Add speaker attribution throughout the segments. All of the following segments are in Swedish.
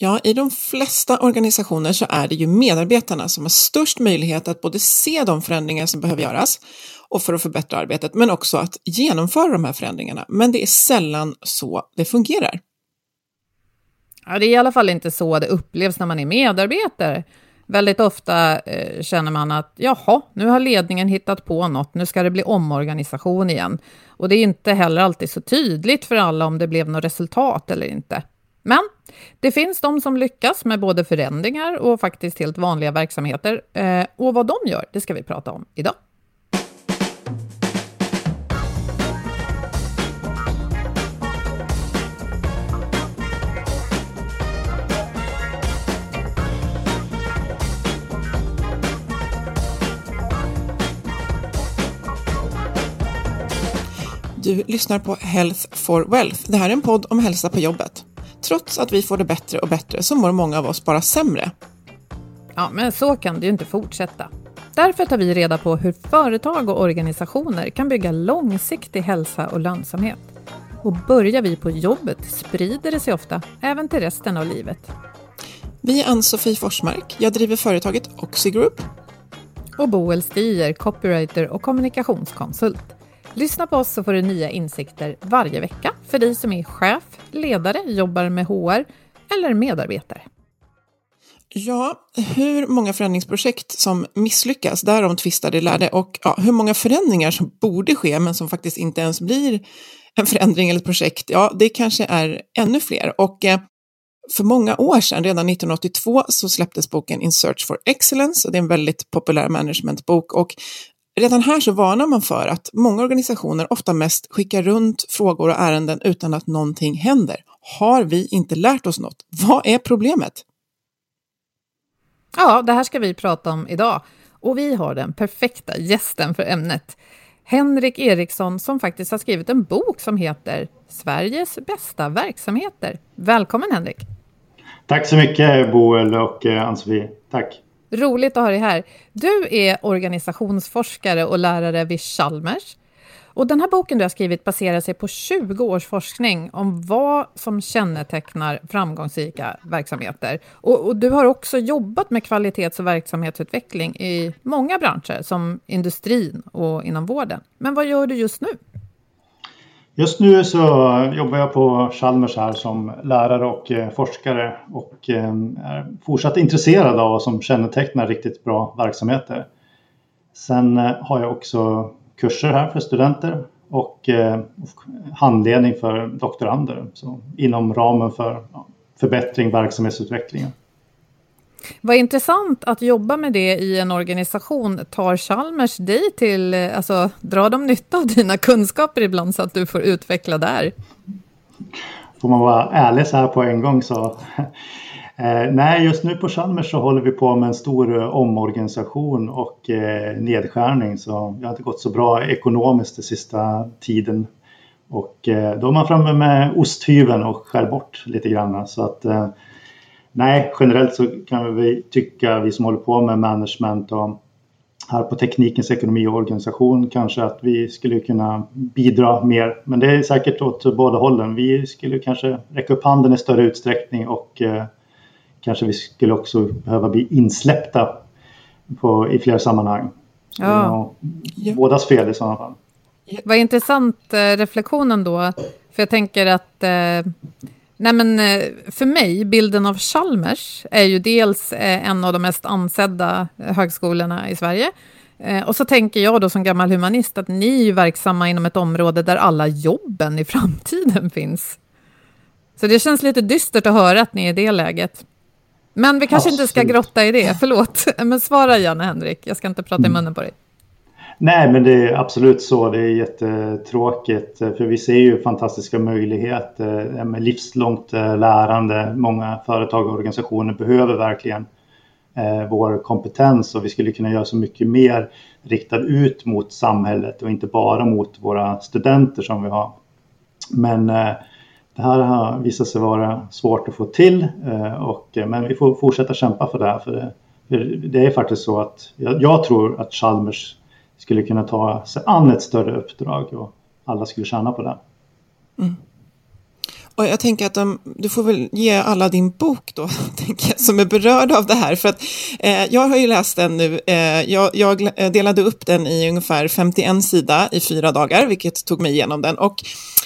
Speaker 1: Ja, i de flesta organisationer så är det ju medarbetarna som har störst möjlighet att både se de förändringar som behöver göras och för att förbättra arbetet, men också att genomföra de här förändringarna. Men det är sällan så det fungerar.
Speaker 2: Ja, det är i alla fall inte så det upplevs när man är medarbetare. Väldigt ofta eh, känner man att jaha, nu har ledningen hittat på något, nu ska det bli omorganisation igen. Och det är inte heller alltid så tydligt för alla om det blev något resultat eller inte. Men det finns de som lyckas med både förändringar och faktiskt helt vanliga verksamheter. Eh, och vad de gör, det ska vi prata om idag.
Speaker 1: Du lyssnar på Health for Wealth. Det här är en podd om hälsa på jobbet. Trots att vi får det bättre och bättre så mår många av oss bara sämre.
Speaker 2: Ja, men så kan det ju inte fortsätta. Därför tar vi reda på hur företag och organisationer kan bygga långsiktig hälsa och lönsamhet. Och börjar vi på jobbet sprider det sig ofta även till resten av livet.
Speaker 1: Vi är Ann-Sofie Forsmark. Jag driver företaget Oxigroup.
Speaker 2: Och Boel Stier, copywriter och kommunikationskonsult. Lyssna på oss så får du nya insikter varje vecka för dig som är chef, ledare, jobbar med HR eller medarbetare.
Speaker 1: Ja, hur många förändringsprojekt som misslyckas, därom tvistar de lärde. Och ja, hur många förändringar som borde ske men som faktiskt inte ens blir en förändring eller ett projekt, ja, det kanske är ännu fler. Och eh, för många år sedan, redan 1982, så släpptes boken In Search for Excellence och det är en väldigt populär managementbok. Och Redan här så varnar man för att många organisationer ofta mest skickar runt frågor och ärenden utan att någonting händer. Har vi inte lärt oss något? Vad är problemet?
Speaker 2: Ja, det här ska vi prata om idag. Och vi har den perfekta gästen för ämnet. Henrik Eriksson som faktiskt har skrivit en bok som heter Sveriges bästa verksamheter. Välkommen Henrik!
Speaker 3: Tack så mycket Boel och eh, Ann-Sofie. Tack!
Speaker 2: Roligt att ha dig här. Du är organisationsforskare och lärare vid Chalmers. Och den här boken du har skrivit baserar sig på 20 års forskning om vad som kännetecknar framgångsrika verksamheter. Och, och, du har också jobbat med kvalitets och verksamhetsutveckling i många branscher, som industrin och inom vården. Men vad gör du just nu?
Speaker 3: Just nu så jobbar jag på Chalmers här som lärare och eh, forskare och eh, är fortsatt intresserad av vad som kännetecknar riktigt bra verksamheter. Sen eh, har jag också kurser här för studenter och handledning för doktorander så inom ramen för förbättring verksamhetsutveckling.
Speaker 2: Vad intressant att jobba med det i en organisation. Tar Chalmers dig till, alltså drar de nytta av dina kunskaper ibland så att du får utveckla där?
Speaker 3: får man vara ärlig så här på en gång så Eh, nej, just nu på Chalmers så håller vi på med en stor eh, omorganisation och eh, nedskärning. Så det har inte gått så bra ekonomiskt den sista tiden. Och eh, då är man framme med osthyveln och skär bort lite grann. Så att eh, nej, generellt så kan vi tycka, vi som håller på med management och här på teknikens ekonomi och organisation kanske att vi skulle kunna bidra mer. Men det är säkert åt båda hållen. Vi skulle kanske räcka upp handen i större utsträckning och eh, kanske vi skulle också behöva bli insläppta på, i fler sammanhang. Ja. Ja, bådas fel i sådana fall.
Speaker 2: Vad intressant eh, reflektionen då. För jag tänker att eh, nej men, eh, för mig, bilden av Chalmers är ju dels eh, en av de mest ansedda högskolorna i Sverige. Eh, och så tänker jag då som gammal humanist att ni är ju verksamma inom ett område där alla jobben i framtiden finns. Så det känns lite dystert att höra att ni är i det läget. Men vi kanske Absolut. inte ska grotta i det, förlåt. Men svara gärna Henrik, jag ska inte prata i mm. munnen på dig.
Speaker 3: Nej, men det är absolut så. Det är jättetråkigt. Eh, för vi ser ju fantastiska möjligheter eh, med livslångt eh, lärande. Många företag och organisationer behöver verkligen vår kompetens och vi skulle kunna göra så mycket mer riktad ut mot samhället och inte bara mot våra studenter som vi har. Men det här har visat sig vara svårt att få till, och, men vi får fortsätta kämpa för det här. För det, för det är faktiskt så att jag, jag, tror att Chalmers skulle kunna ta sig an ett större uppdrag och alla skulle tjäna på det. Mm.
Speaker 1: Och jag tänker att de, du får väl ge alla din bok då, tänker jag, som är berörda av det här. För att eh, jag har ju läst den nu, eh, jag, jag, eh, delade upp den i ungefär 51 sida i fyra dagar, vilket tog mig igenom den. Och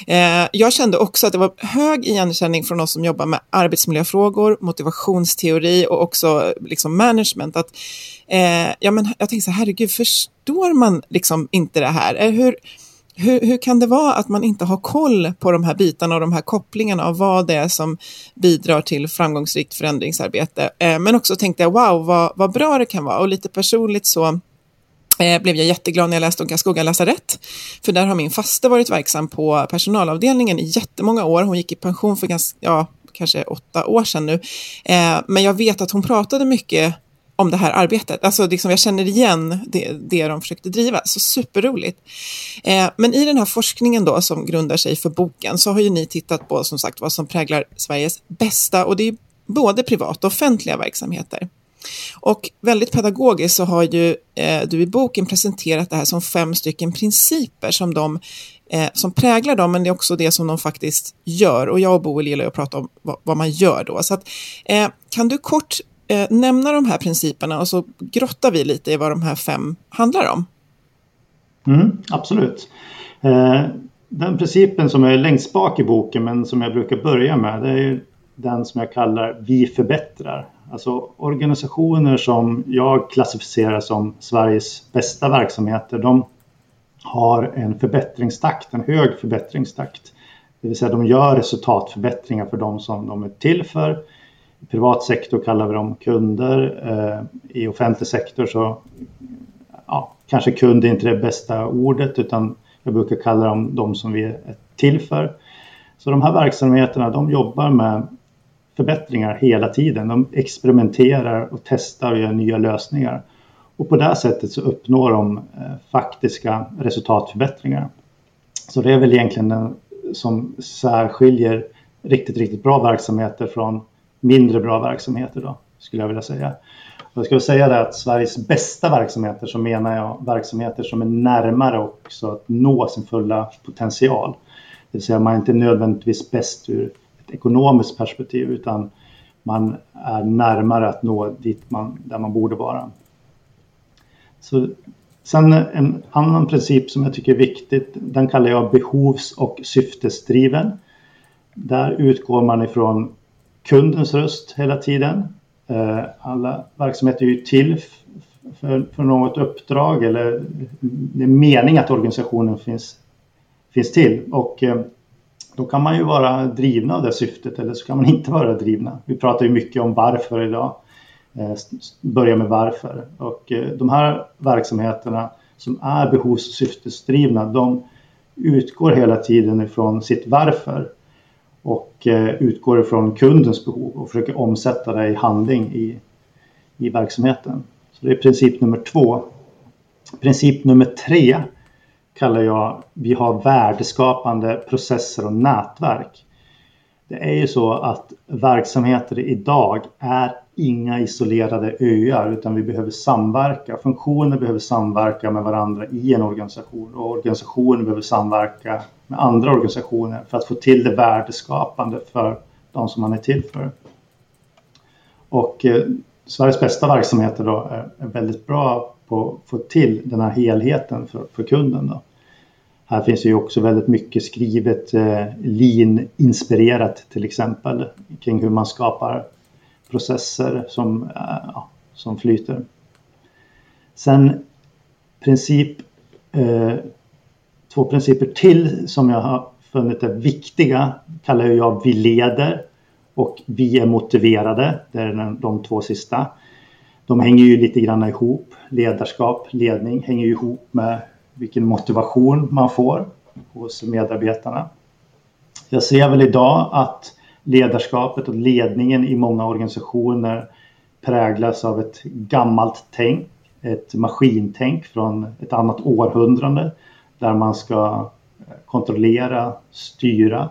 Speaker 1: eh, jag kände också att det var hög igenkänning från oss som jobbar med arbetsmiljöfrågor, motivationsteori och också liksom management. Att, eh, ja, men jag tänkte så här, herregud, förstår man liksom inte det här? Eh, hur, hur, hur, kan det vara att man inte har koll på de här bitarna och de här kopplingarna av vad det är som bidrar till framgångsrikt förändringsarbete? Eh, men också tänkte jag, wow, vad, vad bra det kan vara. Och lite personligt så eh, blev jag jätteglad när jag läste om Karlskoga lasarett. För där har min faste varit verksam på personalavdelningen i jättemånga år. Hon gick i pension för ganska, ja, kanske åtta år sedan nu. Eh, men jag vet att hon pratade mycket om det här arbetet. Alltså liksom jag känner igen det, det de försökte driva, så superroligt. Eh, men i den här forskningen då som grundar sig för boken så har ju ni tittat på som sagt vad som präglar Sveriges bästa och det är både privata och offentliga verksamheter. Och väldigt pedagogiskt så har ju eh, du i boken presenterat det här som fem stycken principer som, de, eh, som präglar dem, men det är också det som de faktiskt gör. Och jag och Boel gillar att prata om vad, vad man gör då. Så att, eh, kan du kort eh, nämna de här principerna och så grottar vi lite i vad de här fem handlar om.
Speaker 3: Mm, absolut. Eh, den principen som är längst bak i boken men som jag brukar börja med det är den som jag kallar Vi förbättrar. Alltså organisationer som jag klassificerar som Sveriges bästa verksamheter de har en förbättringstakt, en hög förbättringstakt. Det vill säga de gör resultatförbättringar för de som de är till för privat sektor kallar vi dem kunder. Eh, I offentlig sektor så ja, kanske kund är inte det bästa ordet utan jag brukar kalla dem de som vi är till för. Så de här verksamheterna de jobbar med förbättringar hela tiden. De experimenterar och testar och gör nya lösningar. Och på det sättet så uppnår de eh, faktiska resultatförbättringar. Så det är väl egentligen den som särskiljer riktigt, riktigt bra verksamheter från mindre bra verksamheter då, skulle jag vilja säga. Och jag skulle säga det att Sveriges bästa verksamheter så menar jag verksamheter som är närmare också att nå sin fulla potential. Det vill säga man är inte nödvändigtvis bäst ur ett ekonomiskt perspektiv utan man är närmare att nå dit man, där man borde vara. Så, sen en annan princip som jag tycker är viktigt, den kallar jag behovs och syftesdriven. Där utgår man ifrån kundens röst hela tiden. Eh, alla verksamheter är ju till för, för något uppdrag eller det är mening att organisationen finns, finns till. Och eh, då kan man ju vara drivna av det syftet eller så kan man inte vara drivna. Vi pratar ju mycket om varför idag. Eh, börja med varför. Och de här verksamheterna som är behovs och syftesdrivna de utgår hela tiden ifrån sitt varför och eh, utgår ifrån kundens behov och försöker omsätta det i handling i, i verksamheten. Så det är princip nummer två. Princip nummer tre kallar jag vi har värdeskapande processer och nätverk. Det är ju så att verksamheter idag är inga isolerade öar utan vi behöver samverka. Funktioner behöver samverka med varandra i en organisation och organisationer behöver samverka med andra organisationer för att få till det värdeskapande för de som man är till för. Och eh, Sveriges bästa verksamheter då är, är, väldigt bra på att få till den här helheten för, för kunden. Då. Här finns ju också väldigt mycket skrivet eh, lean-inspirerat till exempel kring hur man skapar processer som, eh, ja, som flyter. Sen princip, eh, två principer till som jag har funnit är viktiga kallar jag vi leder och vi är motiverade. Det är de två sista. De hänger ju lite grann ihop. Ledarskap, ledning hänger ju ihop med vilken motivation man får hos medarbetarna. Jag ser väl idag att ledarskapet och ledningen i många organisationer präglas av ett gammalt tänk, ett maskintänk från ett annat århundrade där man ska kontrollera, styra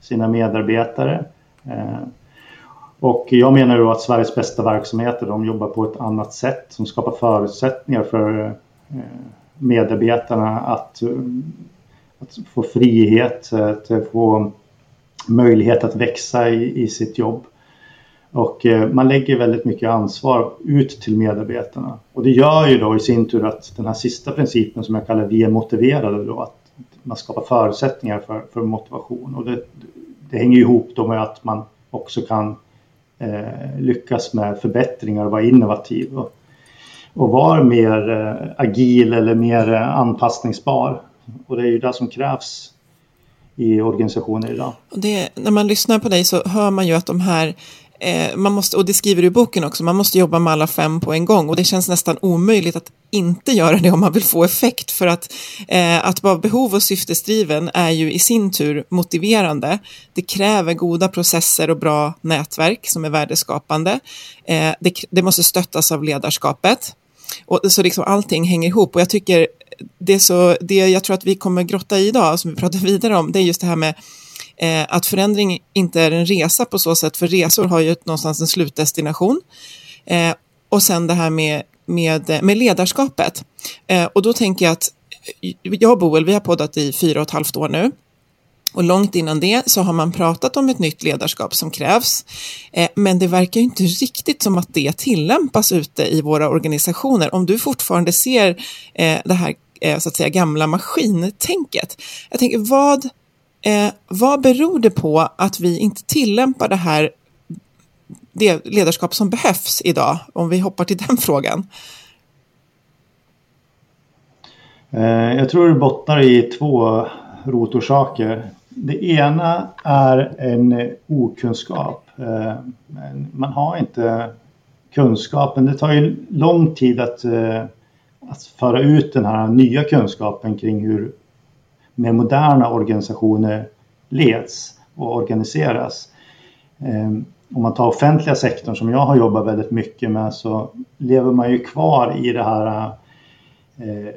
Speaker 3: sina medarbetare. Eh, och jag menar då att Sveriges bästa verksamheter de jobbar på ett annat sätt som skapar förutsättningar för eh, medarbetarna att, att få frihet, eh, att få möjlighet att växa i, i sitt jobb. Och eh, man lägger väldigt mycket ansvar ut till medarbetarna. Och det gör ju då i sin tur att den här sista principen som jag kallar vi är motiverade då, att man skapar förutsättningar för, för motivation. Och det, det hänger ihop då med att man också kan eh, lyckas med förbättringar och vara innovativ. Och, och vara mer eh, agil eller mer eh, anpassningsbar. Och det är ju det som krävs i organisationer idag.
Speaker 1: Det, när man lyssnar på dig så hör man ju att de här eh, man måste, och det skriver du i boken också, man måste jobba med alla fem på en gång och det känns nästan omöjligt att inte göra det om man vill få effekt för att, eh, att vara behov och syftesdriven är ju i sin tur motiverande. Det kräver goda processer och bra nätverk som är värdeskapande. Eh, det, det måste stöttas av ledarskapet. Och, så liksom allting hänger ihop och jag tycker det, så, det jag tror att vi kommer grotta i idag, som vi pratar vidare om, det är just det här med eh, att förändring inte är en resa på så sätt, för resor har ju någonstans en slutdestination. Eh, och sen det här med, med, med ledarskapet. Eh, och då tänker jag att eh, jag och Boel, vi har poddat i fyra och ett halvt år nu. Och långt innan det så har man pratat om ett nytt ledarskap som krävs. Eh, men det verkar inte riktigt som att det tillämpas ute i våra organisationer. Om du fortfarande ser eh, det här eh, så att säga gamla maskintänket. Jag tänker, vad, eh, vad beror det på att vi inte tillämpar det här det ledarskap som behövs idag? Om vi hoppar till den frågan.
Speaker 3: Eh, jag tror det bottnar i två rotorsaker. Det ena är en okunskap. Eh, man har inte kunskapen. Det tar ju lång tid att eh, att föra ut den här nya kunskapen kring hur mer moderna organisationer leds och organiseras. Ehm, om man tar offentliga sektorn som jag har jobbat väldigt mycket med så lever man ju kvar i det här eh,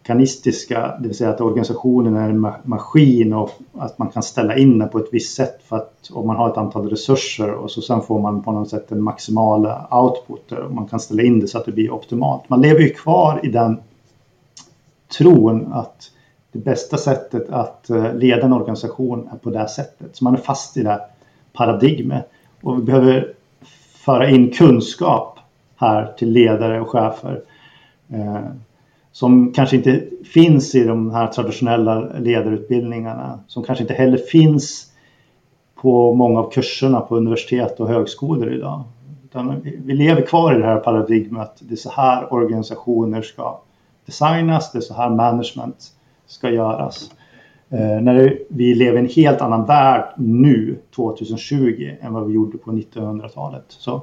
Speaker 3: mekanistiska, det vill säga att organisationen är en maskin och att man kan ställa in den på ett visst sätt för att om man har ett antal resurser och så sen får man på något sätt den maximala output och man kan ställa in det så att det blir optimalt. Man lever ju kvar i den tron att det bästa sättet att eh, leda en organisation är på det sättet. Så man är fast i det här paradigmet och vi behöver föra in kunskap här till ledare och chefer eh, som kanske inte finns i de här traditionella ledarutbildningarna, som kanske inte heller finns på många av kurserna på universitet och högskolor idag. Utan vi lever kvar i det här paradigmet, det är så här organisationer ska designas, det är så här management ska göras. Eh, när vi lever i en helt annan värld nu, 2020, än vad vi gjorde på 1900-talet. Så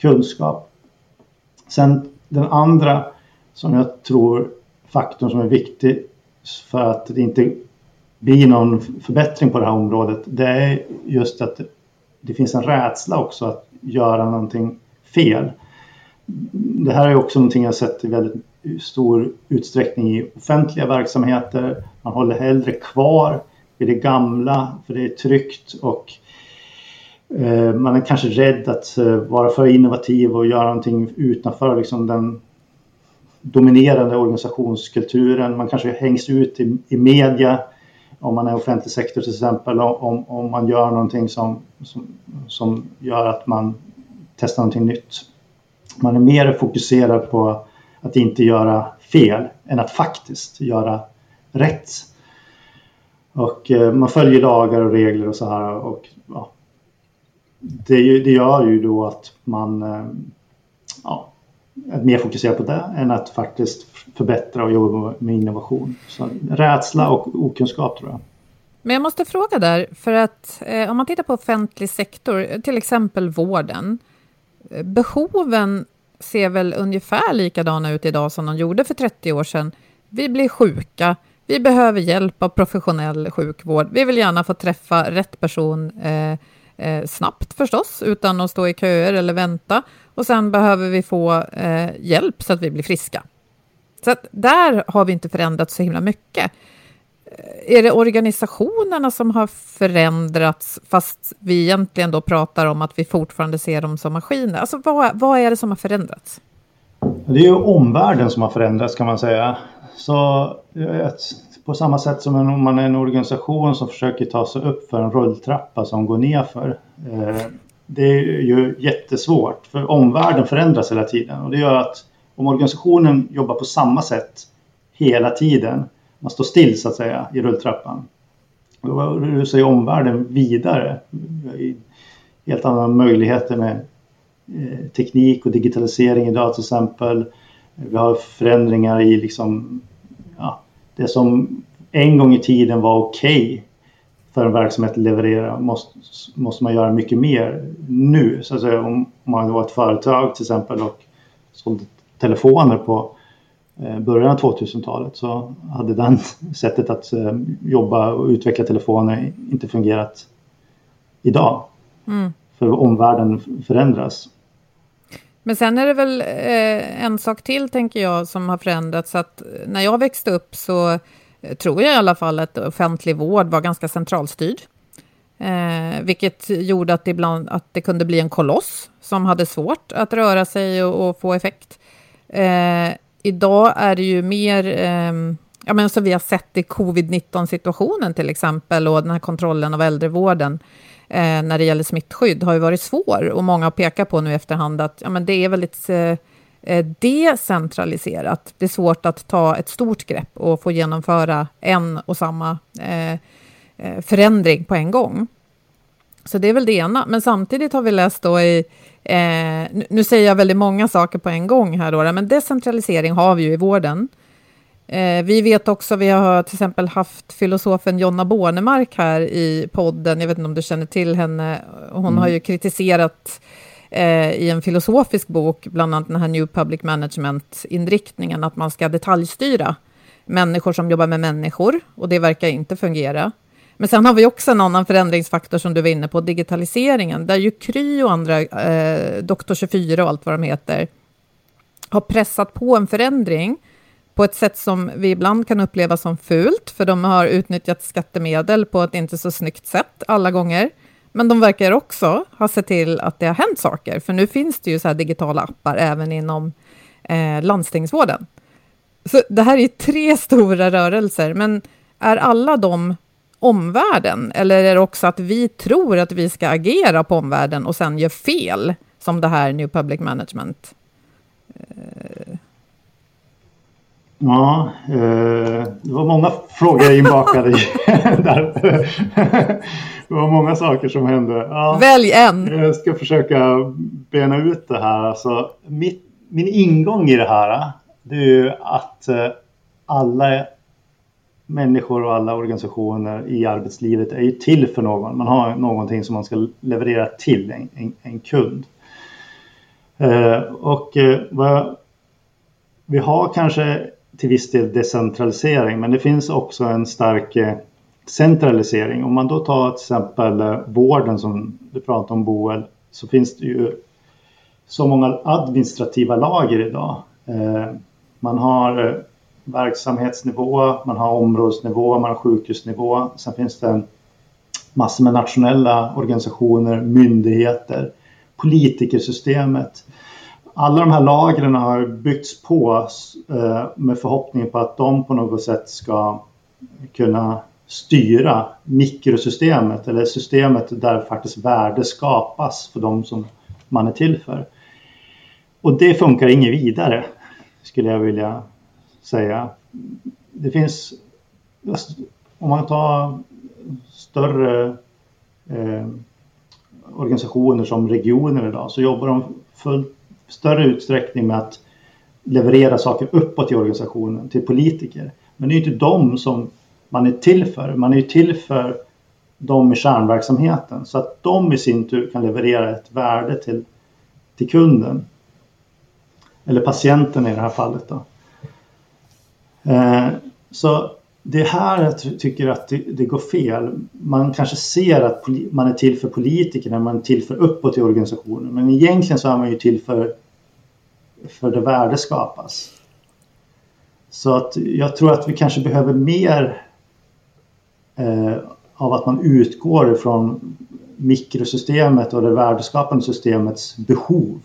Speaker 3: kunskap. Sen den andra som jag tror faktorn som är viktig för att det inte blir någon förbättring på det här området det är just att det finns en rädsla också att göra någonting fel. Det här är också någonting jag sett i väldigt stor utsträckning i offentliga verksamheter. Man håller hellre kvar vid det gamla för det är tryggt och eh, man är kanske rädd att eh, vara för innovativ och göra någonting utanför liksom, den dominerande organisationskulturen. Man kanske hängs ut i, i media om man är offentlig sektor till exempel, om, om man gör någonting som, som, som gör att man testar någonting nytt. Man är mer fokuserad på att inte göra fel än att faktiskt göra rätt. Och eh, man följer lagar och regler och så här och ja, det, det gör ju då att man eh, ja, att mer fokusera på det än att faktiskt förbättra och jobba med innovation. Så rädsla och okunskap tror jag.
Speaker 2: Men jag måste fråga där, för att eh, om man tittar på offentlig sektor, till exempel vården, eh, behoven ser väl ungefär likadana ut idag som de gjorde för 30 år sedan. Vi blir sjuka, vi behöver hjälp av professionell sjukvård, vi vill gärna få träffa rätt person eh, eh, snabbt förstås, utan att stå i köer eller vänta. Och sen behöver vi få eh, hjälp så att vi blir friska. Så att där har vi inte förändrats så himla mycket. Eh, är det organisationerna som har förändrats, fast vi egentligen då pratar om att vi fortfarande ser dem som maskiner? Alltså vad, vad är det som har förändrats?
Speaker 3: Det är ju omvärlden som har förändrats kan man säga. Så på samma sätt som om man är en organisation som försöker ta sig upp för en rulltrappa som går nerför. Eh, det är ju jättesvårt för omvärlden förändras hela tiden och det gör att om organisationen jobbar på samma sätt hela tiden, man står still så att säga i rulltrappan, då rusar ju omvärlden vidare. Helt andra möjligheter med eh, teknik och digitalisering idag till exempel. Vi har förändringar i liksom, ja, det som en gång i tiden var okej okay för en verksamhet att leverera måste, måste man göra mycket mer nu. Så att säga, om man var ett företag till exempel och sålde telefoner på eh, början av 2000-talet så hade den sättet att eh, jobba och utveckla telefoner inte fungerat idag. Mm. För omvärlden förändras.
Speaker 2: Men sen är det väl eh, en sak till, tänker jag, som har förändrats. Att när jag växte upp så Eh, tror jag i alla fall, att offentlig vård var ganska centralstyrd. Eh, vilket gjorde att, ibland, att det kunde bli en koloss som hade svårt att röra sig och, och få effekt. Eh, idag är det ju mer, eh, ja, men som vi har sett i covid-19-situationen till exempel, och den här kontrollen av äldrevården, eh, när det gäller smittskydd, har ju varit svår. Och många har pekat på nu i efterhand att ja, men det är väldigt Eh, decentraliserat. Det är svårt att ta ett stort grepp och få genomföra en och samma eh, eh, förändring på en gång. Så det är väl det ena. Men samtidigt har vi läst då i... Eh, nu säger jag väldigt många saker på en gång här då, men decentralisering har vi ju i vården. Eh, vi vet också, vi har till exempel haft filosofen Jonna Bornemark här i podden, jag vet inte om du känner till henne, hon mm. har ju kritiserat eh, i en filosofisk bok, bland annat den här New Public Management-inriktningen, att man ska detaljstyra människor som jobbar med människor, och det verkar inte fungera. Men sen har vi också en annan förändringsfaktor som du var inne på, digitaliseringen, där ju Kry och andra, eh, Doktor 24 och allt vad de heter, har pressat på en förändring på ett sätt som vi ibland kan uppleva som fult, för de har utnyttjat skattemedel på ett inte så snyggt sätt alla gånger. Men de verkar också ha sett till att det har hänt saker, för nu finns det ju så digitala appar även inom eh, landstingsvården. Så det här är tre stora rörelser, men är alla de omvärlden? Eller är det också att vi tror att vi ska agera på omvärlden och sen gör fel, som det här New Public Management? Eh.
Speaker 3: Ja, eh, det var många frågor inbakade där. Det var många saker som hände. Ja,
Speaker 2: Välj en!
Speaker 3: Jag ska försöka bena ut det här. Alltså, mitt, min ingång i det här det är ju att eh, alla människor och alla organisationer i arbetslivet är ju till för någon. Man har någonting som man ska leverera till en, en, en kund. Eh, och eh, vad, vi har kanske till viss del decentralisering men det finns också en stark centralisering. Om man då tar till exempel eh, vården som du pratade om Boel så finns det ju så många administrativa lager idag. Eh, man har eh, verksamhetsnivå, man har områdesnivå, man har sjukhusnivå. Sen finns det massor med nationella organisationer, myndigheter, politikersystemet. Alla de här lagren har byggts på med förhoppning på att de på något sätt ska kunna styra mikrosystemet eller systemet där faktiskt värde skapas för de som man är till för. Och det funkar inget vidare skulle jag vilja säga. Det finns, alltså, om man tar större eh, organisationer som regioner idag så jobbar de full större utsträckning med att leverera saker uppåt i organisationen till politiker. Men det är inte de som man är till för. Man är ju till för de i kärnverksamheten så att de i sin tur kan leverera ett värde till, till kunden. Eller patienten i det här fallet. Då. Eh, så det är här jag tycker att det, det, går fel. Man kanske ser att man är till för politikerna, man är till för uppåt i organisationen. Men egentligen så är man ju till för, för det värde skapas. Så att jag tror att vi kanske behöver mer av att man utgår från mikrosystemet och det värdeskapande systemets behov.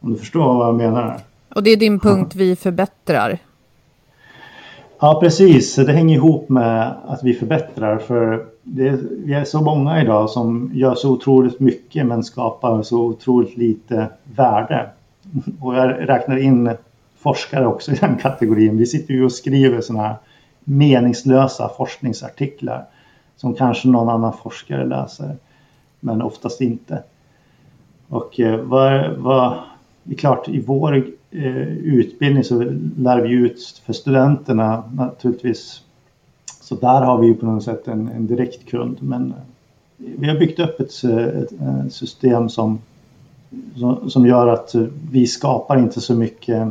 Speaker 3: Om du förstår vad jag menar?
Speaker 2: Och det är din punkt vi förbättrar?
Speaker 3: Ja, precis. Det hänger ihop med att vi förbättrar. För det, vi är så många idag som gör så otroligt mycket men skapar så otroligt lite värde. Och jag räknar in forskare också i den kategorin. Vi sitter ju och skriver sådana här meningslösa forskningsartiklar som kanske någon annan forskare läser men oftast inte. Och eh, vad, vad, det är klart i vår eh, utbildning så lär vi ut för studenterna naturligtvis. Så där har vi ju på något sätt en, en direkt kund men eh, vi har byggt upp ett, ett, ett system som, som, som gör att vi skapar inte så mycket.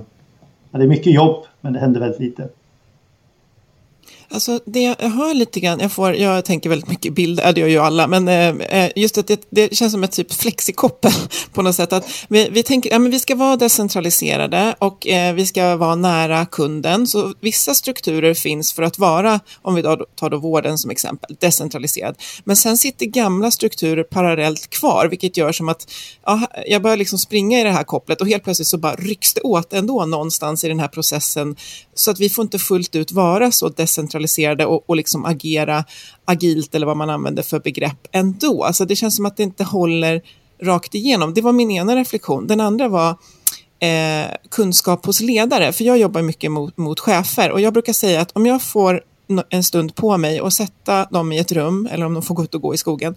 Speaker 3: Det är mycket jobb men det händer väldigt lite.
Speaker 1: Alltså det jag hör lite grann, jag, får, jag tänker väldigt mycket bilder, det gör ju alla, men eh, eh, just att det, det, känns som ett typ flexikoppel på något sätt. Att vi, vi tänker, ja men vi ska vara decentraliserade och eh, vi ska vara nära kunden. Så vissa strukturer finns för att vara, om vi då, tar då vården som exempel, decentraliserad. Men sen sitter gamla strukturer parallellt kvar, vilket gör som att ja, jag börjar liksom springa i det här kopplet och helt plötsligt så bara rycks det åt ändå någonstans i den här processen. Så att vi får inte fullt ut vara så decentraliserade decentraliserade och, och liksom agera agilt eller vad man använder för begrepp ändå. Alltså det känns som att det inte håller rakt igenom. Det var min ena reflektion. Den andra var eh, kunskap hos ledare, för jag jobbar mycket mot, mot chefer och jag brukar säga att om jag får en stund på mig och sätta dem i ett rum eller om de får gå ut och gå i skogen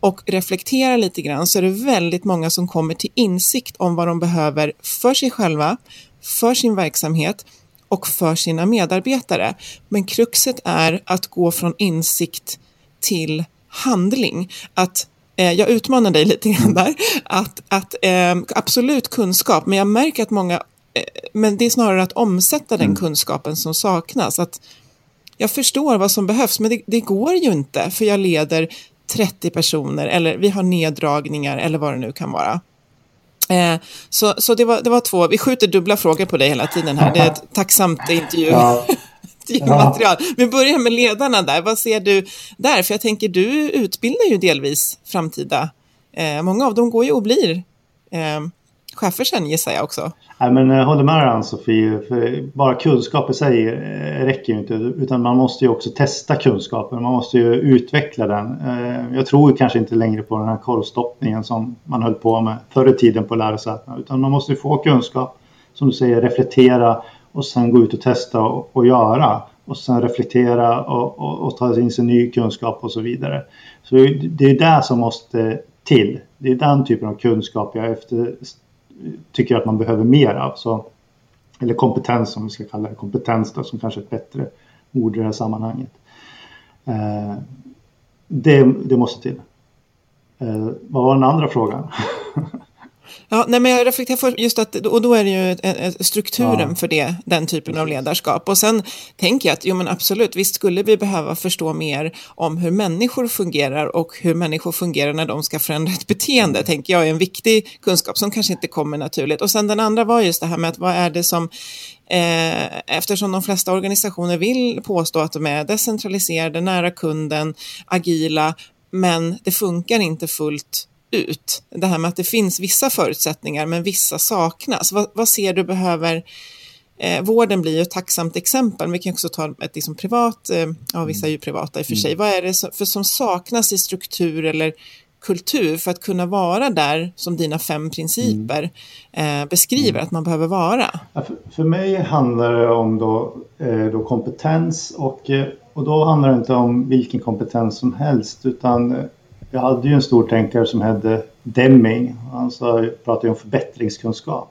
Speaker 1: och reflektera lite grann så är det väldigt många som kommer till insikt om vad de behöver för sig själva, för sin verksamhet och för sina medarbetare. Men kruxet är att gå från insikt till handling. Att eh, jag utmanar dig lite grann där. Att, att eh, absolut kunskap, men jag märker att många, eh, men det är snarare att omsätta den mm. kunskapen som saknas. Att jag förstår vad som behövs, men det, det går ju inte, för jag leder 30 personer eller vi har neddragningar eller vad det nu kan vara. Eh, så så det, var, det var två, vi skjuter dubbla frågor på dig hela tiden här. Det är ett tacksamt intervju. Ja. material. Vi börjar med ledarna där. Vad ser du där? För jag tänker, du utbildar ju delvis framtida. Eh, många av dem går ju och blir eh, chefer sen gissar jag också.
Speaker 3: Nej, men jag håller med dig Ann-Sofie. Bara kunskap i sig eh, räcker ju inte. Utan man måste ju också testa kunskapen. Man måste ju utveckla den. Eh, jag tror kanske inte längre på den här korvstoppningen som man höll på med förr i tiden på lärosätena. Utan man måste ju få kunskap. Som du säger, reflektera och sen gå ut och testa och, och göra. Och sen reflektera och, och, och, ta in sig ny kunskap och så vidare. Så det är det som måste till. Det är den typen av kunskap jag efter, tycker att man behöver mer av. Så, eller kompetens som vi ska kalla det, kompetens då, som kanske är ett bättre ord i det här sammanhanget. Eh, det, det måste till. Eh, vad var den andra frågan?
Speaker 1: Ja, nej, men jag reflekterar för just att, och då är det ju strukturen ja. för det, den typen Precis. av ledarskap. Och sen tänker jag att, jo men absolut, visst skulle vi behöva förstå mer om hur människor fungerar och hur människor fungerar när de ska förändra ett beteende, tänker jag är en viktig kunskap som kanske inte kommer naturligt. Och sen den andra var just det här med att vad är det som Eh, eftersom de flesta organisationer vill påstå att de är decentraliserade, nära kunden, agila, men det funkar inte fullt ut. Det här med att det finns vissa förutsättningar men vissa saknas. Vad, vad ser du behöver Eh, vården blir ju ett tacksamt exempel, vi kan också ta ett liksom privat, eh, ja vissa är ju privata i och för sig. Mm. Vad är det som, för som saknas i struktur eller kultur för att kunna vara där som dina fem principer mm. eh, beskriver mm. att man behöver vara?
Speaker 3: Ja, för, för, mig handlar det om då, eh, då kompetens och, eh, och då handlar det inte om vilken kompetens som helst utan vi jag hade ju en stor tänkare som hette Deming. Han pratade om förbättringskunskap.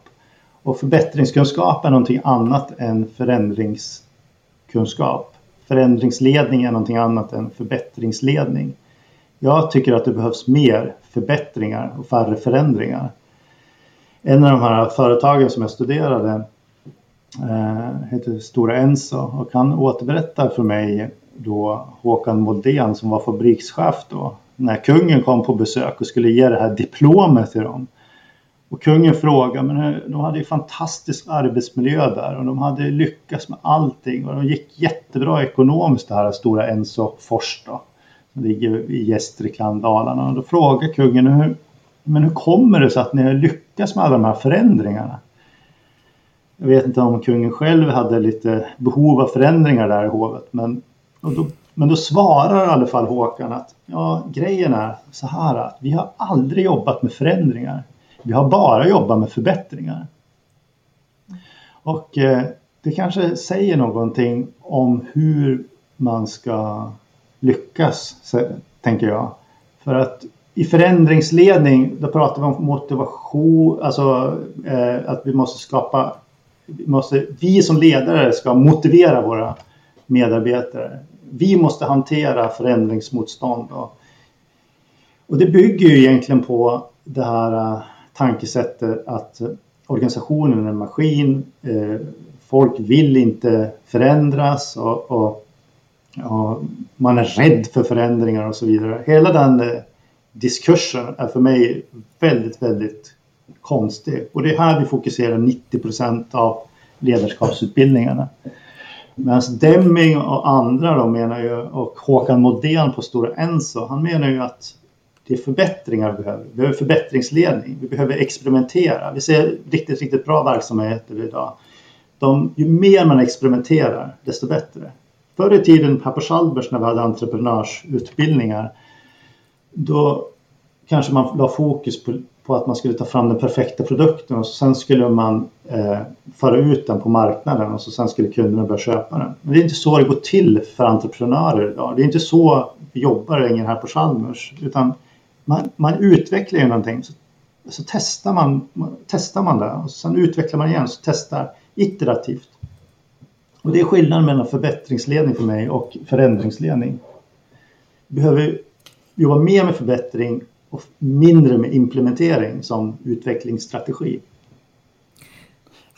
Speaker 3: Och förbättringskunskap är någonting annat än förändringskunskap. Förändringsledning är någonting annat än förbättringsledning. Jag tycker att det behövs mer förbättringar och färre förändringar. En av de här företagen som jag studerade eh, heter Stora Enso och han återberättar för mig då Håkan Moldén som var fabrikschef då när kungen kom på besök och skulle ge det här diplomet till dem. Och kungen frågade, men eh, de hade ju fantastisk arbetsmiljö där och de hade lyckats med allting och de gick jättebra ekonomiskt det här stora Enso Fors då, som ligger i Gästrikland, Dalarna. Och då frågade kungen, hur, men hur kommer det sig att ni har lyckats med alla de här förändringarna? Jag vet inte om kungen själv hade lite behov av förändringar där i hovet, men då, men då svarar i alla fall Håkan att ja, grejen är så här att vi har aldrig jobbat med förändringar. Vi har bara jobbat med förbättringar. Och eh, det kanske säger någonting om hur man ska lyckas, tänker jag. För att i förändringsledning, då pratar vi om motivation, alltså eh, att vi måste skapa, vi, måste, vi som ledare ska motivera våra medarbetare. Vi måste hantera förändringsmotstånd. Och, och det bygger ju egentligen på det här äh, tankesättet att organisationen är en maskin. Äh, folk vill inte förändras och, och, och, man är rädd för förändringar och så vidare. Hela den äh, diskursen är för mig väldigt, väldigt konstig. Och det är här vi fokuserar 90 procent av ledarskapsutbildningarna. Medan Deming och andra då menar ju, och Håkan Modén på Stora Enso, han menar ju att det är förbättringar vi behöver. Vi behöver förbättringsledning, vi behöver experimentera. Vi ser riktigt, riktigt bra verksamheter idag. De, ju mer man experimenterar, desto bättre. Förr i tiden här på Chalmers när vi hade entreprenörsutbildningar, då kanske man la fokus på på att man skulle ta fram den perfekta produkten och sen skulle man eh, föra ut den på marknaden och så sen skulle kunderna börja köpa den. Men det är inte så det går till för entreprenörer idag. Det är inte så vi jobbar längre här på Chalmers utan man, man utvecklar ju någonting så, så testar, man, testar man det och sen utvecklar man igen och testar iterativt. Och det är skillnaden mellan förbättringsledning för mig och förändringsledning. Vi behöver jobba mer med förbättring och mindre med implementering som utvecklingsstrategi.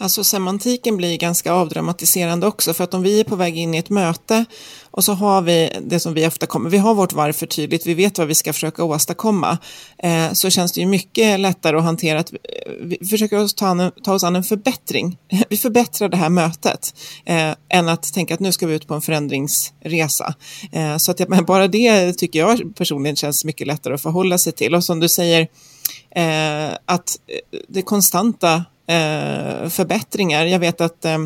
Speaker 1: Alltså semantiken blir ganska avdramatiserande också för att om vi är på väg in i ett möte och så har vi det som vi ofta kommer, vi har vårt varför tydligt, vi vet vad vi ska försöka åstadkomma, eh, så känns det ju mycket lättare att hantera att vi eh, försöker ta, an, ta oss an en förbättring. Vi förbättrar det här mötet eh, än att tänka att nu ska vi ut på en förändringsresa. Eh, så att men bara det tycker jag personligen känns mycket lättare att förhålla sig till och som du säger eh, att eh, det konstanta eh, förbättringar. Jag vet att eh,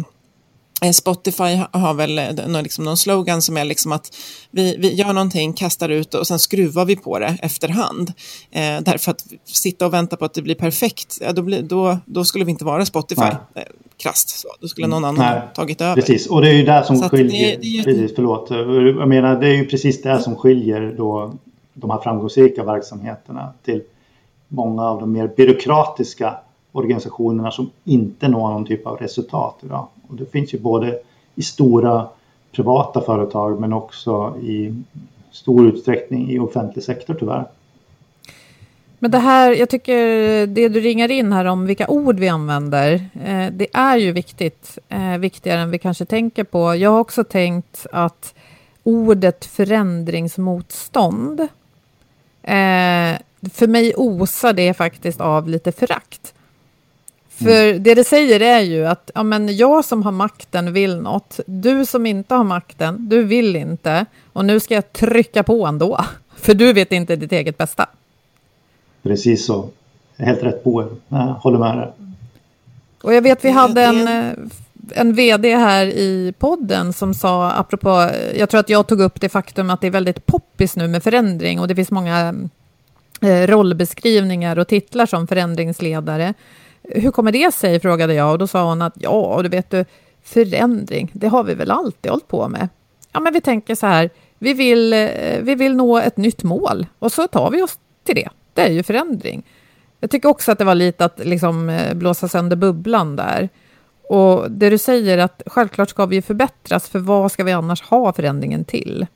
Speaker 1: Spotify har väl någon, liksom någon slogan som är liksom att vi, vi gör någonting, kastar ut och sen skruvar vi på det efterhand. Eh, därför att sitta och vänta på att det blir perfekt, ja, då, blir, då, då skulle vi inte vara Spotify. Eh, krasst så. Då skulle någon annan Nej. tagit över.
Speaker 3: Precis, och det är ju där som så skiljer. Det, det, precis, förlåt. Jag menar, det är ju precis det som skiljer då de här framgångsrika verksamheterna till många av de mer byråkratiska organisationerna som inte når någon typ av resultat idag. Och det finns ju både i stora privata företag men också i stor utsträckning i offentlig sektor tyvärr.
Speaker 2: Men det här, jag tycker det du ringar in här om vilka ord vi använder, eh, det är ju viktigt, eh, viktigare än vi kanske tänker på. Jag har också tänkt att ordet förändringsmotstånd, eh, för mig osar det faktiskt av lite förakt. För mm. det det säger är ju att ja, men jag som har makten vill något, du som inte har makten, du vill inte, och nu ska jag trycka på ändå, för du vet inte ditt eget bästa.
Speaker 3: Precis så. Helt rätt på Jag håller med dig.
Speaker 2: Och jag vet vi hade en, eh, en vd här i podden som sa, apropå, jag tror att jag tog upp det faktum att det är väldigt poppis nu med förändring och det finns många eh, rollbeskrivningar och titlar som förändringsledare. Hur kommer det sig, frågade jag och då sa hon att ja, du vet du, förändring, det har vi väl alltid hållit på med. Ja, men vi tänker så här, vi vill, eh, vi vill nå ett nytt mål och så tar vi oss till det det är ju förändring. Jag tycker också att det var lite att liksom eh, blåsa sönder bubblan där. Och det du säger att självklart ska vi förbättras, för vad ska vi annars ha förändringen till?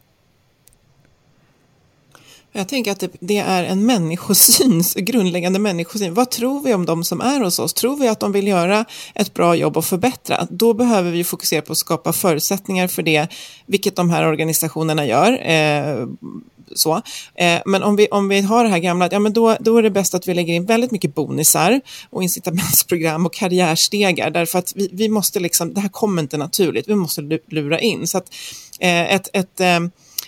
Speaker 1: Jag tänker att det är en människosyn, grundläggande människosyn. Vad tror vi om de som är hos oss? Tror vi att de vill göra ett bra jobb och förbättra? Då behöver vi fokusera på att skapa förutsättningar för det, vilket de här organisationerna gör. Eh, så. Eh, men om vi, om vi har det här gamla, ja, men då, då är det bäst att vi lägger in väldigt mycket bonusar och incitamentsprogram och karriärstegar därför att vi, vi måste liksom, det här kommer inte naturligt, vi måste lura in. Så att eh, ett, ett eh,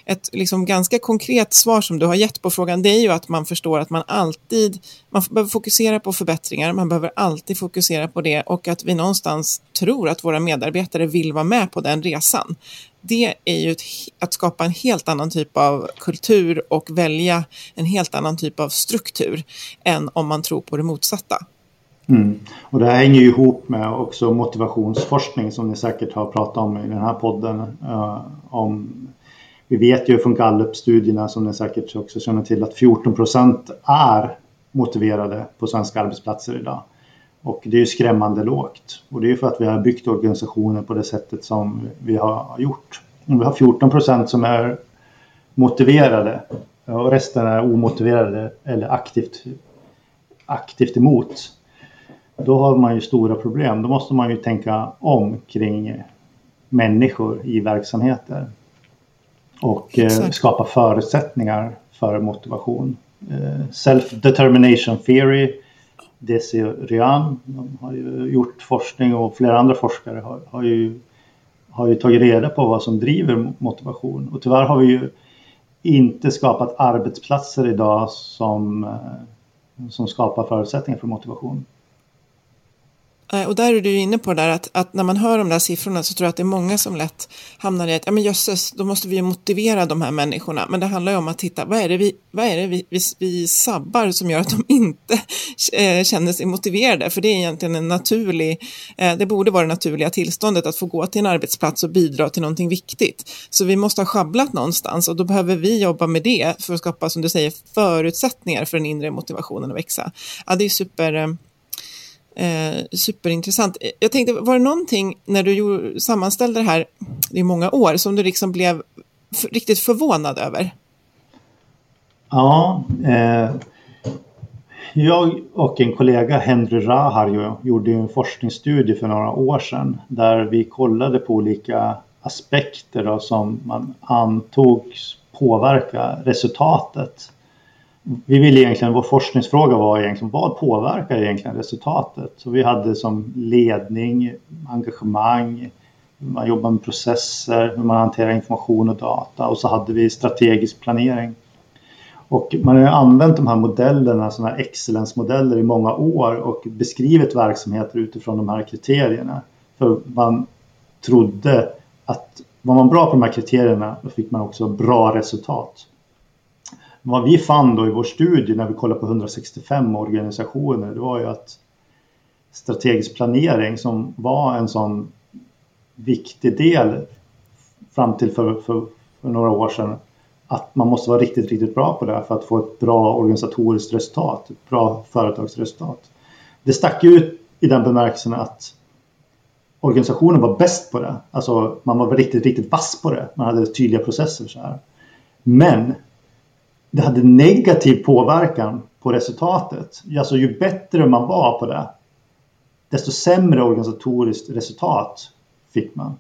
Speaker 1: ett liksom ganska konkret svar som du har gett på frågan, det är ju att man förstår att man alltid, man behöver fokusera på förbättringar, man behöver alltid fokusera på det och att vi någonstans tror att våra medarbetare vill vara med på den resan. Det är ju ett, att skapa en helt annan typ av kultur och välja en helt annan typ av struktur än om man tror på det motsatta.
Speaker 3: Mm. Och det här hänger ju ihop med också motivationsforskning som ni säkert har pratat om i den här podden. Uh, om vi vet ju från Gallup-studierna som ni säkert också känner till att 14 procent är motiverade på svenska arbetsplatser idag. Och det är ju skrämmande lågt. Och det är ju för att vi har byggt organisationen på det sättet som vi har gjort. Om vi har 14 procent som är motiverade och resten är omotiverade eller aktivt, aktivt emot. Då har man ju stora problem. Då måste man ju tänka om kring människor i verksamheter och eh, skapa förutsättningar för motivation. Eh, Self-determination theory, Desi Ryan de har ju gjort forskning och flera andra forskare har, har, ju, har ju tagit reda på vad som driver motivation. Och tyvärr har vi ju inte skapat arbetsplatser idag som, eh, som skapar förutsättningar för motivation.
Speaker 1: Eh, och där är du inne på det där att, att, när man hör de där siffrorna så tror jag att det är många som lätt hamnar i att ja men jösses, då måste vi motivera de här människorna. Men det handlar ju om att titta, vad är det vi, vad är det vi, vi, vi sabbar som gör att de inte eh, känner sig motiverade? För det är egentligen en naturlig, eh, det borde vara det naturliga tillståndet att få gå till en arbetsplats och bidra till någonting viktigt. Så vi måste ha schabblat någonstans och då behöver vi jobba med det för att skapa, som du säger, förutsättningar för den inre motivationen att växa. Ja, det är super eh, superintressant. Eh, jag tänkte, var det någonting när du sammanställde det här, i många år, som du liksom blev riktigt förvånad över?
Speaker 3: Ja, eh, jag och en kollega, Henry Rahar, gjorde en forskningsstudie för några år sedan där vi kollade på olika aspekter då, som man antogs påverka resultatet vi ville egentligen, vår forskningsfråga var egentligen vad påverkar egentligen resultatet? Så vi hade som ledning, engagemang, man jobbar med processer, hur man hanterar information och data och så hade vi strategisk planering. Och man har använt de här modellerna, sådana här excellence-modeller i många år och beskrivit verksamheter utifrån de här kriterierna. För man trodde att var man bra på de här kriterierna då fick man också bra resultat. Vad vi fann då i vår studie när vi kollade på 165 organisationer, det var ju att strategisk planering som var en sån viktig del fram till för, för, för, några år sedan, att man måste vara riktigt, riktigt bra på det för att få ett bra organisatoriskt resultat, ett bra företagsresultat. Det stack ut i den bemärkelsen att organisationen var bäst på det. Alltså man var riktigt, riktigt vass på det. Man hade tydliga processer så här. Men det hade negativ påverkan på resultatet. Alltså ju bättre man var på det, desto sämre organisatoriskt resultat fick man.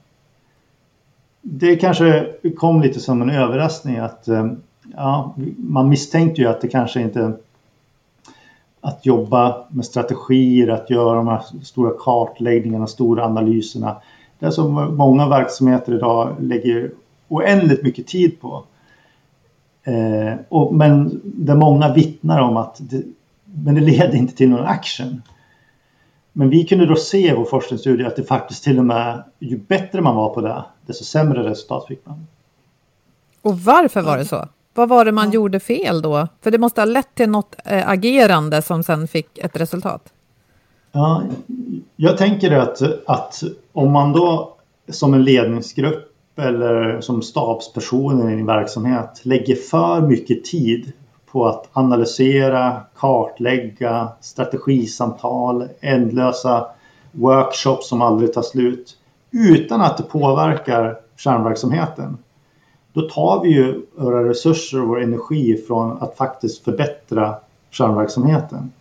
Speaker 3: Det kanske kom lite som en överraskning att eh, ja, man misstänkte ju att det kanske inte att jobba med strategier, att göra de här stora kartläggningarna, stora analyserna. Det är som många verksamheter idag lägger oändligt mycket tid på. Eh, och, men där många vittnar om att det, men det leder inte till någon action. Men vi kunde då se i vår forskningsstudie att det faktiskt till och med ju bättre man var på det, desto sämre resultat fick man.
Speaker 2: Och varför var det så? Vad var det man ja. gjorde fel då? För det måste ha lett till något äh, agerande som sen fick ett resultat.
Speaker 3: Ja, jag tänker att, att om man då som en ledningsgrupp eller som stabspersoner i en verksamhet lägger för mycket tid på att analysera, kartlägga, strategisamtal, ändlösa workshops som aldrig tar slut utan att det påverkar kärnverksamheten. Då tar vi ju våra resurser och vår energi från att faktiskt förbättra kärnverksamheten.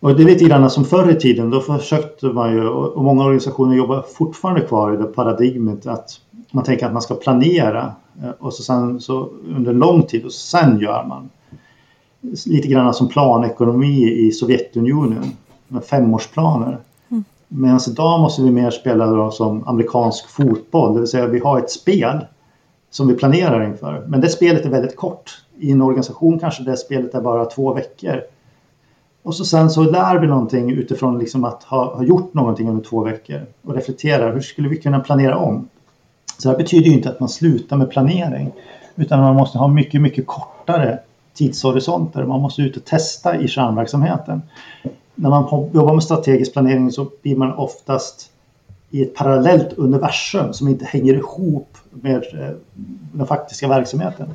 Speaker 3: Och det är lite grann som förr i tiden, då försökte man ju, och många organisationer jobbar fortfarande kvar i det paradigmet att man tänker att man ska planera eh, och så sen så under lång tid och sen gör man. Lite grann som planekonomi i Sovjetunionen med femårsplaner. Mm. Medan idag måste vi mer spela som amerikansk fotboll, det vill säga vi har ett spel som vi planerar inför. Men det spelet är väldigt kort. I en organisation kanske det spelet är bara två veckor. Och så sen så lär vi någonting utifrån liksom att ha, ha gjort någonting under två veckor och reflekterar. Hur skulle vi kunna planera om? Så det här betyder ju inte att man slutar med planering utan man måste ha mycket, mycket kortare tidshorisonter. Man måste ut och testa i kärnverksamheten. När man jobbar med strategisk planering så blir man oftast i ett parallellt universum som inte hänger ihop med eh, den faktiska verksamheten.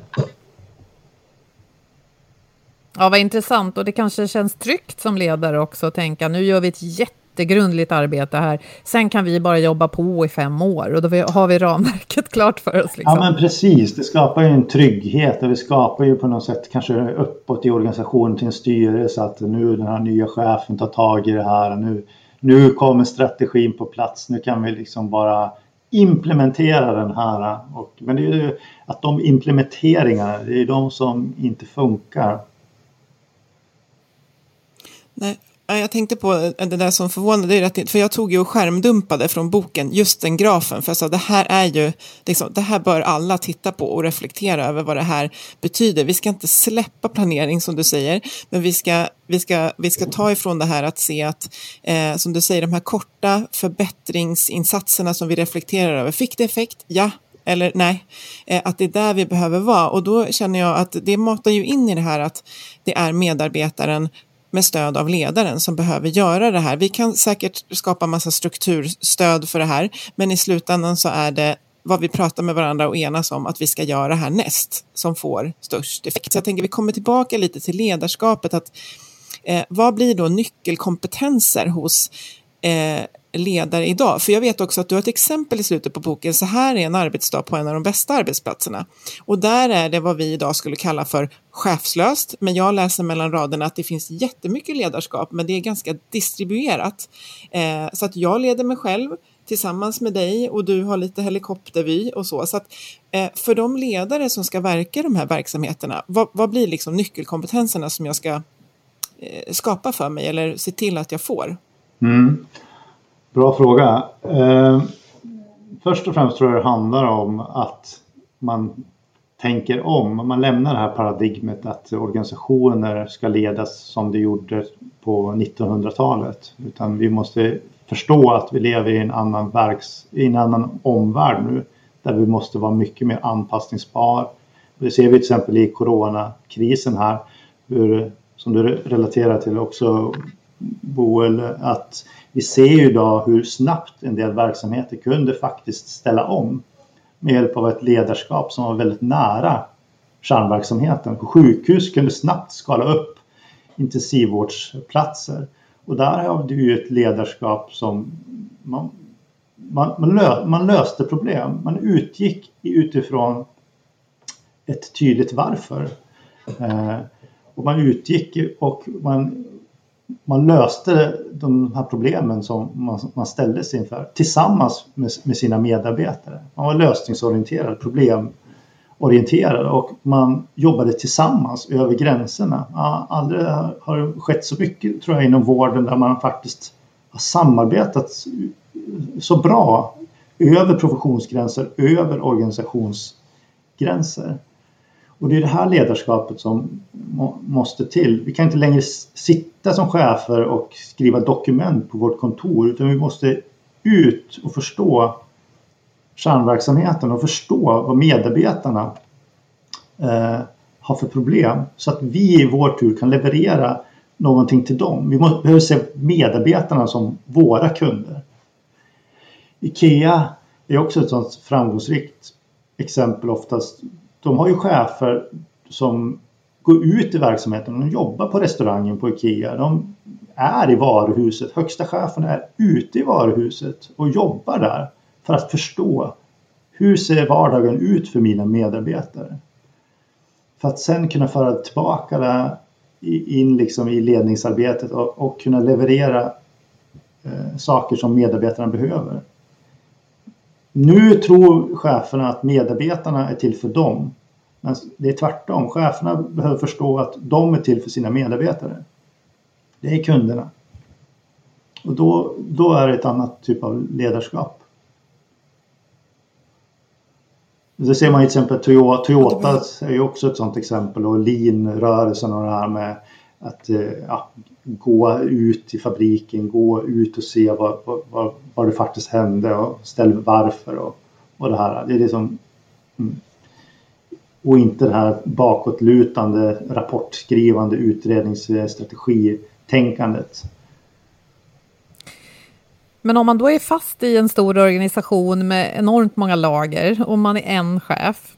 Speaker 2: Ja, vad intressant. Och det kanske känns tryggt som ledare också att tänka nu gör vi ett jättegrundligt arbete här. Sen kan vi bara jobba på i fem år och då har vi ramverket klart för oss. Liksom.
Speaker 3: Ja, men precis. Det skapar ju en trygghet och det skapar ju på något sätt kanske uppåt i organisationen till en styrelse att nu den här nya chefen tar tag i det här. Nu, nu kommer strategin på plats. Nu kan vi liksom bara implementera den här. Och, men det är ju att de implementeringarna, det är de som inte funkar.
Speaker 1: Nej, jag tänkte på eh, det där som förvånade, för jag tog ju och skärmdumpade från boken just den grafen, för jag sa det här är ju, liksom, det här bör alla titta på och reflektera över vad det här betyder. Vi ska inte släppa planering som du säger, men vi ska, vi ska, vi ska ta ifrån det här att se att, eh, som du säger, de här korta förbättringsinsatserna som vi reflekterar över, fick det effekt? Ja, eller nej, eh, att det är där vi behöver vara. Och då känner jag att det matar ju in i det här att det är medarbetaren med stöd av ledaren som behöver göra det här. Vi kan säkert skapa massa strukturstöd för det här, men i slutändan så är det vad vi pratar med varandra och enas om att vi ska göra härnäst som får störst effekt. Så jag tänker vi kommer tillbaka lite till ledarskapet. att eh, Vad blir då nyckelkompetenser hos eh, ledare idag? För jag vet också att du har ett exempel i slutet på boken. Så här är en arbetsdag på en av de bästa arbetsplatserna. Och där är det vad vi idag skulle kalla för chefslöst. Men jag läser mellan raderna att det finns jättemycket ledarskap, men det är ganska distribuerat. Eh, så att jag leder mig själv tillsammans med dig och du har lite helikoptervy och så. så att, eh, för de ledare som ska verka i de här verksamheterna, vad, vad blir liksom nyckelkompetenserna som jag ska eh, skapa för mig eller se till att jag får?
Speaker 3: Mm. Bra fråga. Eh, först och främst tror jag det handlar om att man tänker om. Man lämnar det här paradigmet att organisationer ska ledas som det gjorde på 1900-talet. Utan vi måste förstå att vi lever i en annan, verks, i en annan omvärld nu. Där vi måste vara mycket mer anpassningsbar. Det ser vi till exempel i coronakrisen här. Hur, som du relaterar till också Boel, att vi ser ju idag hur snabbt en del verksamheter kunde faktiskt ställa om med hjälp av ett ledarskap som var väldigt nära kärnverksamheten. På sjukhus kunde snabbt skala upp intensivvårdsplatser och där har du ju ett ledarskap som man, man, man, lö, man löste problem. Man utgick utifrån ett tydligt varför. Eh, och man utgick och man, man löste de här problemen som man, man ställdes inför tillsammans med, med sina medarbetare. Man var lösningsorienterad, problemorienterad och man jobbade tillsammans över gränserna. Ja, aldrig har det skett så mycket tror jag inom vården där man faktiskt har samarbetat så bra över professionsgränser, över organisationsgränser. Och det är det här ledarskapet som må, måste till. Vi kan inte längre sitta som chefer och skriva dokument på vårt kontor utan vi måste ut och förstå kärnverksamheten och förstå vad medarbetarna eh, har för problem så att vi i vår tur kan leverera någonting till dem. Vi måste, behöver se medarbetarna som våra kunder. IKEA är också ett sådant framgångsrikt exempel oftast. De har ju chefer som går ut i verksamheten. De jobbar på restaurangen på IKEA. De är i varuhuset. Högsta chefen är ute i varuhuset och jobbar där för att förstå hur ser vardagen ut för mina medarbetare? För att sen kunna föra tillbaka det in liksom i ledningsarbetet och, och kunna leverera eh, saker som medarbetarna behöver. Nu tror cheferna att medarbetarna är till för dem. Men det är tvärtom. Cheferna behöver förstå att de är till för sina medarbetare. Det är kunderna. Och då, då är det ett annat typ av ledarskap. Det ser man till exempel Toyota, Toyota är ju också ett sådant exempel och Lean-rörelsen och det här med att eh, ja, gå ut i fabriken, gå ut och se vad, vad, vad det faktiskt hände och ställ varför och, och det här. Det är liksom, mm. Och inte det här bakåtlutande rapportskrivande utredningsstrategitänkandet.
Speaker 2: Men om man då är fast i en stor organisation med enormt många lager och man är en chef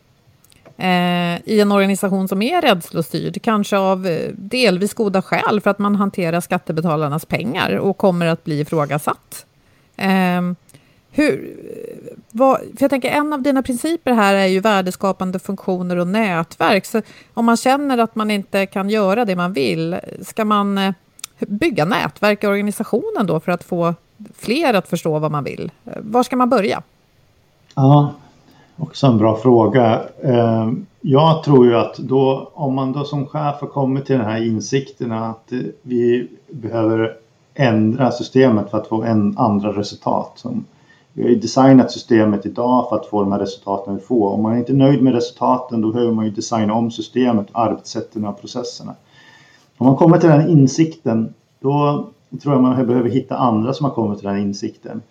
Speaker 2: eh, i en organisation som är rädslostyrd, kanske av eh, delvis goda skäl för att man hanterar skattebetalarnas pengar och kommer att bli ifrågasatt. Ehm, eh, hur, vad, för jag tänker, en av dina principer här är ju värdeskapande funktioner och nätverk. Så om man känner att man inte kan göra det man vill, ska man eh, bygga nätverk i organisationen då för att få fler att förstå vad man vill? Eh, var ska man börja?
Speaker 3: Ja, också en bra fråga. Eh, jag tror ju att då, om man då som chef har kommit till den här insikten att vi behöver ändra systemet för att få en andra resultat. Vi har ju designat systemet idag för att få de här resultaten vi får. Om man är inte är nöjd med resultaten då behöver man ju designa om systemet, arbetssätten och processerna. Om man kommer till den här insikten då tror jag man behöver hitta andra som har kommit till den här insikten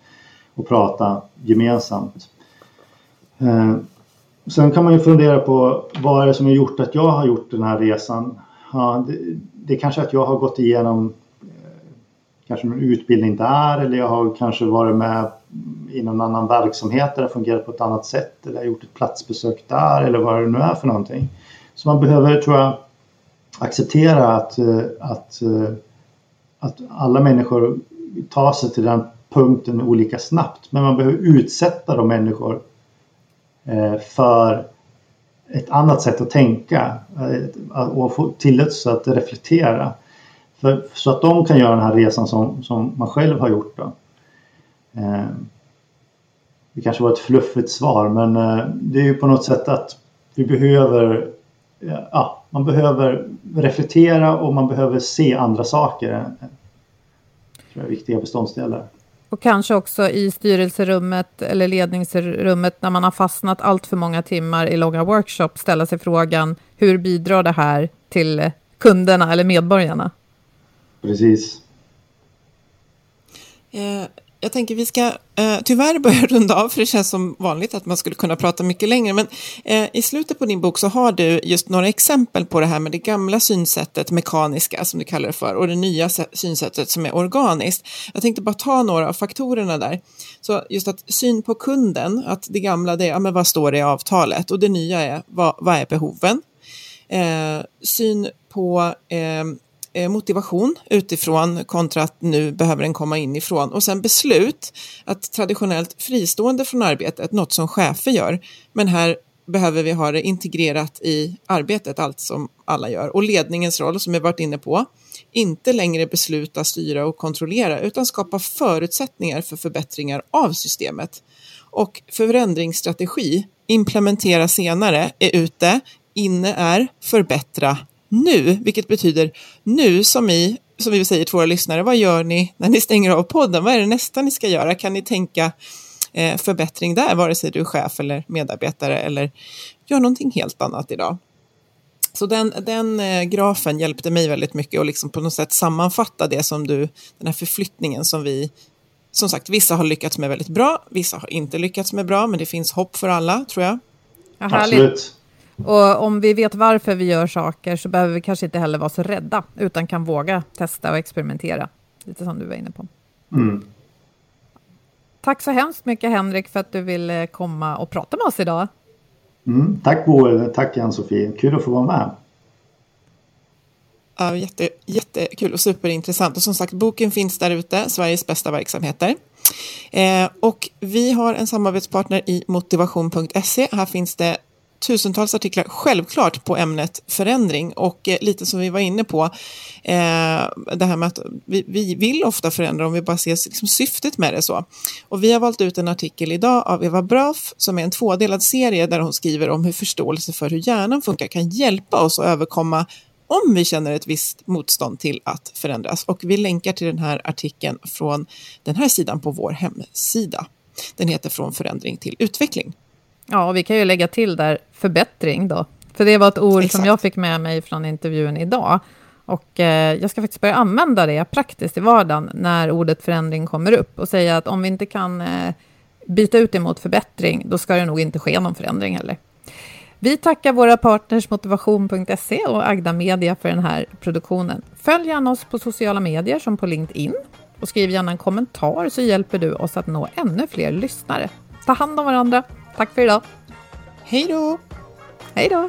Speaker 3: och prata gemensamt. Eh, sen kan man ju fundera på vad är det som har gjort att jag har gjort den här resan? Ja, det, det är kanske att jag har gått igenom eh, kanske en utbildning där eller jag har kanske varit med i någon annan verksamhet där det fungerar på ett annat sätt eller gjort ett platsbesök där eller vad det nu är för någonting. Så man behöver, tror jag, acceptera att, eh, att, eh, att alla människor tar sig till den punkten olika snabbt. Men man behöver utsätta de människor Eh, för ett annat sätt att tänka eh, och få tillåtelse att reflektera. För, så att de kan göra den här resan som, som man själv har gjort. Då. Eh, det kanske var ett fluffigt svar men det är ju på något sätt att vi behöver ja, man behöver reflektera och man behöver se andra saker. Det tror jag är viktiga beståndsdelar.
Speaker 2: Och kanske också i styrelserummet eller ledningsrummet när man har fastnat allt för många timmar i långa workshops ställa sig frågan hur bidrar det här till kunderna eller medborgarna?
Speaker 3: Precis.
Speaker 1: Jag tänker vi ska eh, tyvärr börja runda av för det känns som vanligt att man skulle kunna prata mycket längre. Men eh, i slutet på din bok så har du just några exempel på det här med det gamla synsättet, mekaniska som du kallar det för, och det nya synsättet som är organiskt. Jag tänkte bara ta några av faktorerna där. Så just att syn på kunden, att det gamla det är, ja men vad står det i avtalet? Och det nya är, vad, vad är behoven? Eh, syn på Eh, Eh, motivation utifrån kontra att nu behöver den komma inifrån och sen beslut att traditionellt fristående från arbetet, något som chefer gör, men här behöver vi ha det integrerat i arbetet, allt som alla gör. Och ledningens roll, som vi varit inne på, inte längre besluta, styra och kontrollera, utan skapa förutsättningar för förbättringar av systemet. Och förändringsstrategi, implementera senare, är ute, inne är förbättra nu, vilket betyder nu som i, som vi säger till våra lyssnare, vad gör ni när ni stänger av podden? Vad är det nästa ni ska göra? Kan ni tänka eh, förbättring där, vare sig du är chef eller medarbetare eller gör någonting helt annat idag? Så den, den eh, grafen hjälpte mig väldigt mycket att liksom på något sätt sammanfatta det som du, den här förflyttningen som vi, som sagt, vissa har lyckats med väldigt bra, vissa har inte lyckats med bra, men det finns hopp för alla, tror jag.
Speaker 3: Ja, Absolut.
Speaker 2: Och om vi vet varför vi gör saker så behöver vi kanske inte heller vara så rädda, utan kan våga testa och experimentera. Lite som du var inne på.
Speaker 3: Mm.
Speaker 2: Tack så hemskt mycket Henrik för att du ville komma och prata med oss idag.
Speaker 3: Mm, tack Boel, tack Ann-Sofie. Kul att få vara med.
Speaker 1: Ja, jätte, jättekul och superintressant. Och som sagt, boken finns där ute, Sveriges bästa verksamheter. Eh, och vi har en samarbetspartner i motivation.se. Här finns det tusentals artiklar, självklart på ämnet förändring och eh, lite som vi var inne på, eh, det här med att vi, vi, vill ofta förändra om vi bara ser liksom, syftet med det så. Och vi har valt ut en artikel idag av Eva Braff som är en tvådelad serie där hon skriver om hur förståelse för hur hjärnan funkar kan hjälpa oss att överkomma om vi känner ett visst motstånd till att förändras. Och vi länkar till den här artikeln från den här sidan på vår hemsida. Den heter Från förändring till utveckling.
Speaker 2: Ja, och vi kan ju lägga till där förbättring då. För det var ett ord Exakt. som jag fick med mig från intervjun idag. Och eh, jag ska faktiskt börja använda det praktiskt i vardagen när ordet förändring kommer upp och säga att om vi inte kan eh, byta ut det mot förbättring, då ska det nog inte ske någon förändring heller. Vi tackar våra partners motivation.se och Agda Media för den här produktionen. Följ gärna oss på sociala medier som på LinkedIn och skriv gärna en kommentar så hjälper du oss att nå ännu fler lyssnare. Ta hand om varandra. Tack för idag.
Speaker 1: Hej då!
Speaker 2: Hej då!